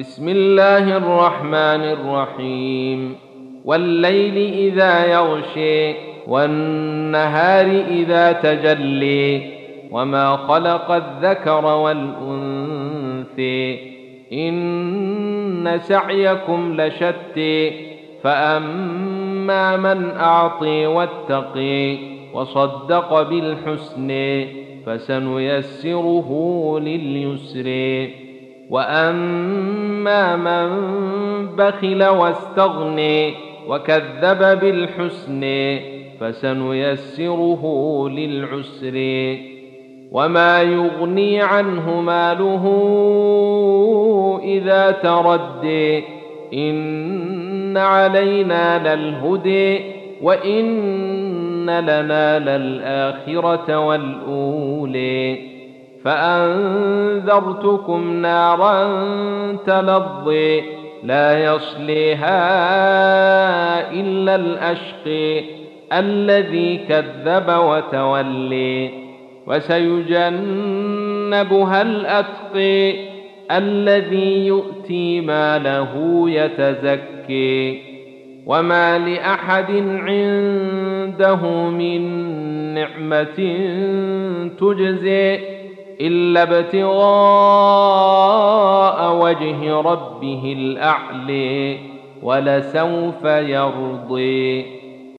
بسم الله الرحمن الرحيم. والليل إذا يغشي والنهار إذا تجلي وما خلق الذكر والانثي إن سعيكم لشتي فأما من أعطي واتقي وصدق بالحسن فسنيسره لليسر واما من بخل واستغني وكذب بالحسن فسنيسره للعسر وما يغني عنه ماله اذا تردي ان علينا للهدي وان لنا للاخره والاولي فأنذرتكم نارا تلظي لا يصليها إلا الأشقي الذي كذب وتولي وسيجنبها الأتقي الذي يؤتي ماله يتزكي وما لأحد عنده من نعمة تجزي إلا ابتغاء وجه ربه الاعلي ولسوف يرضي.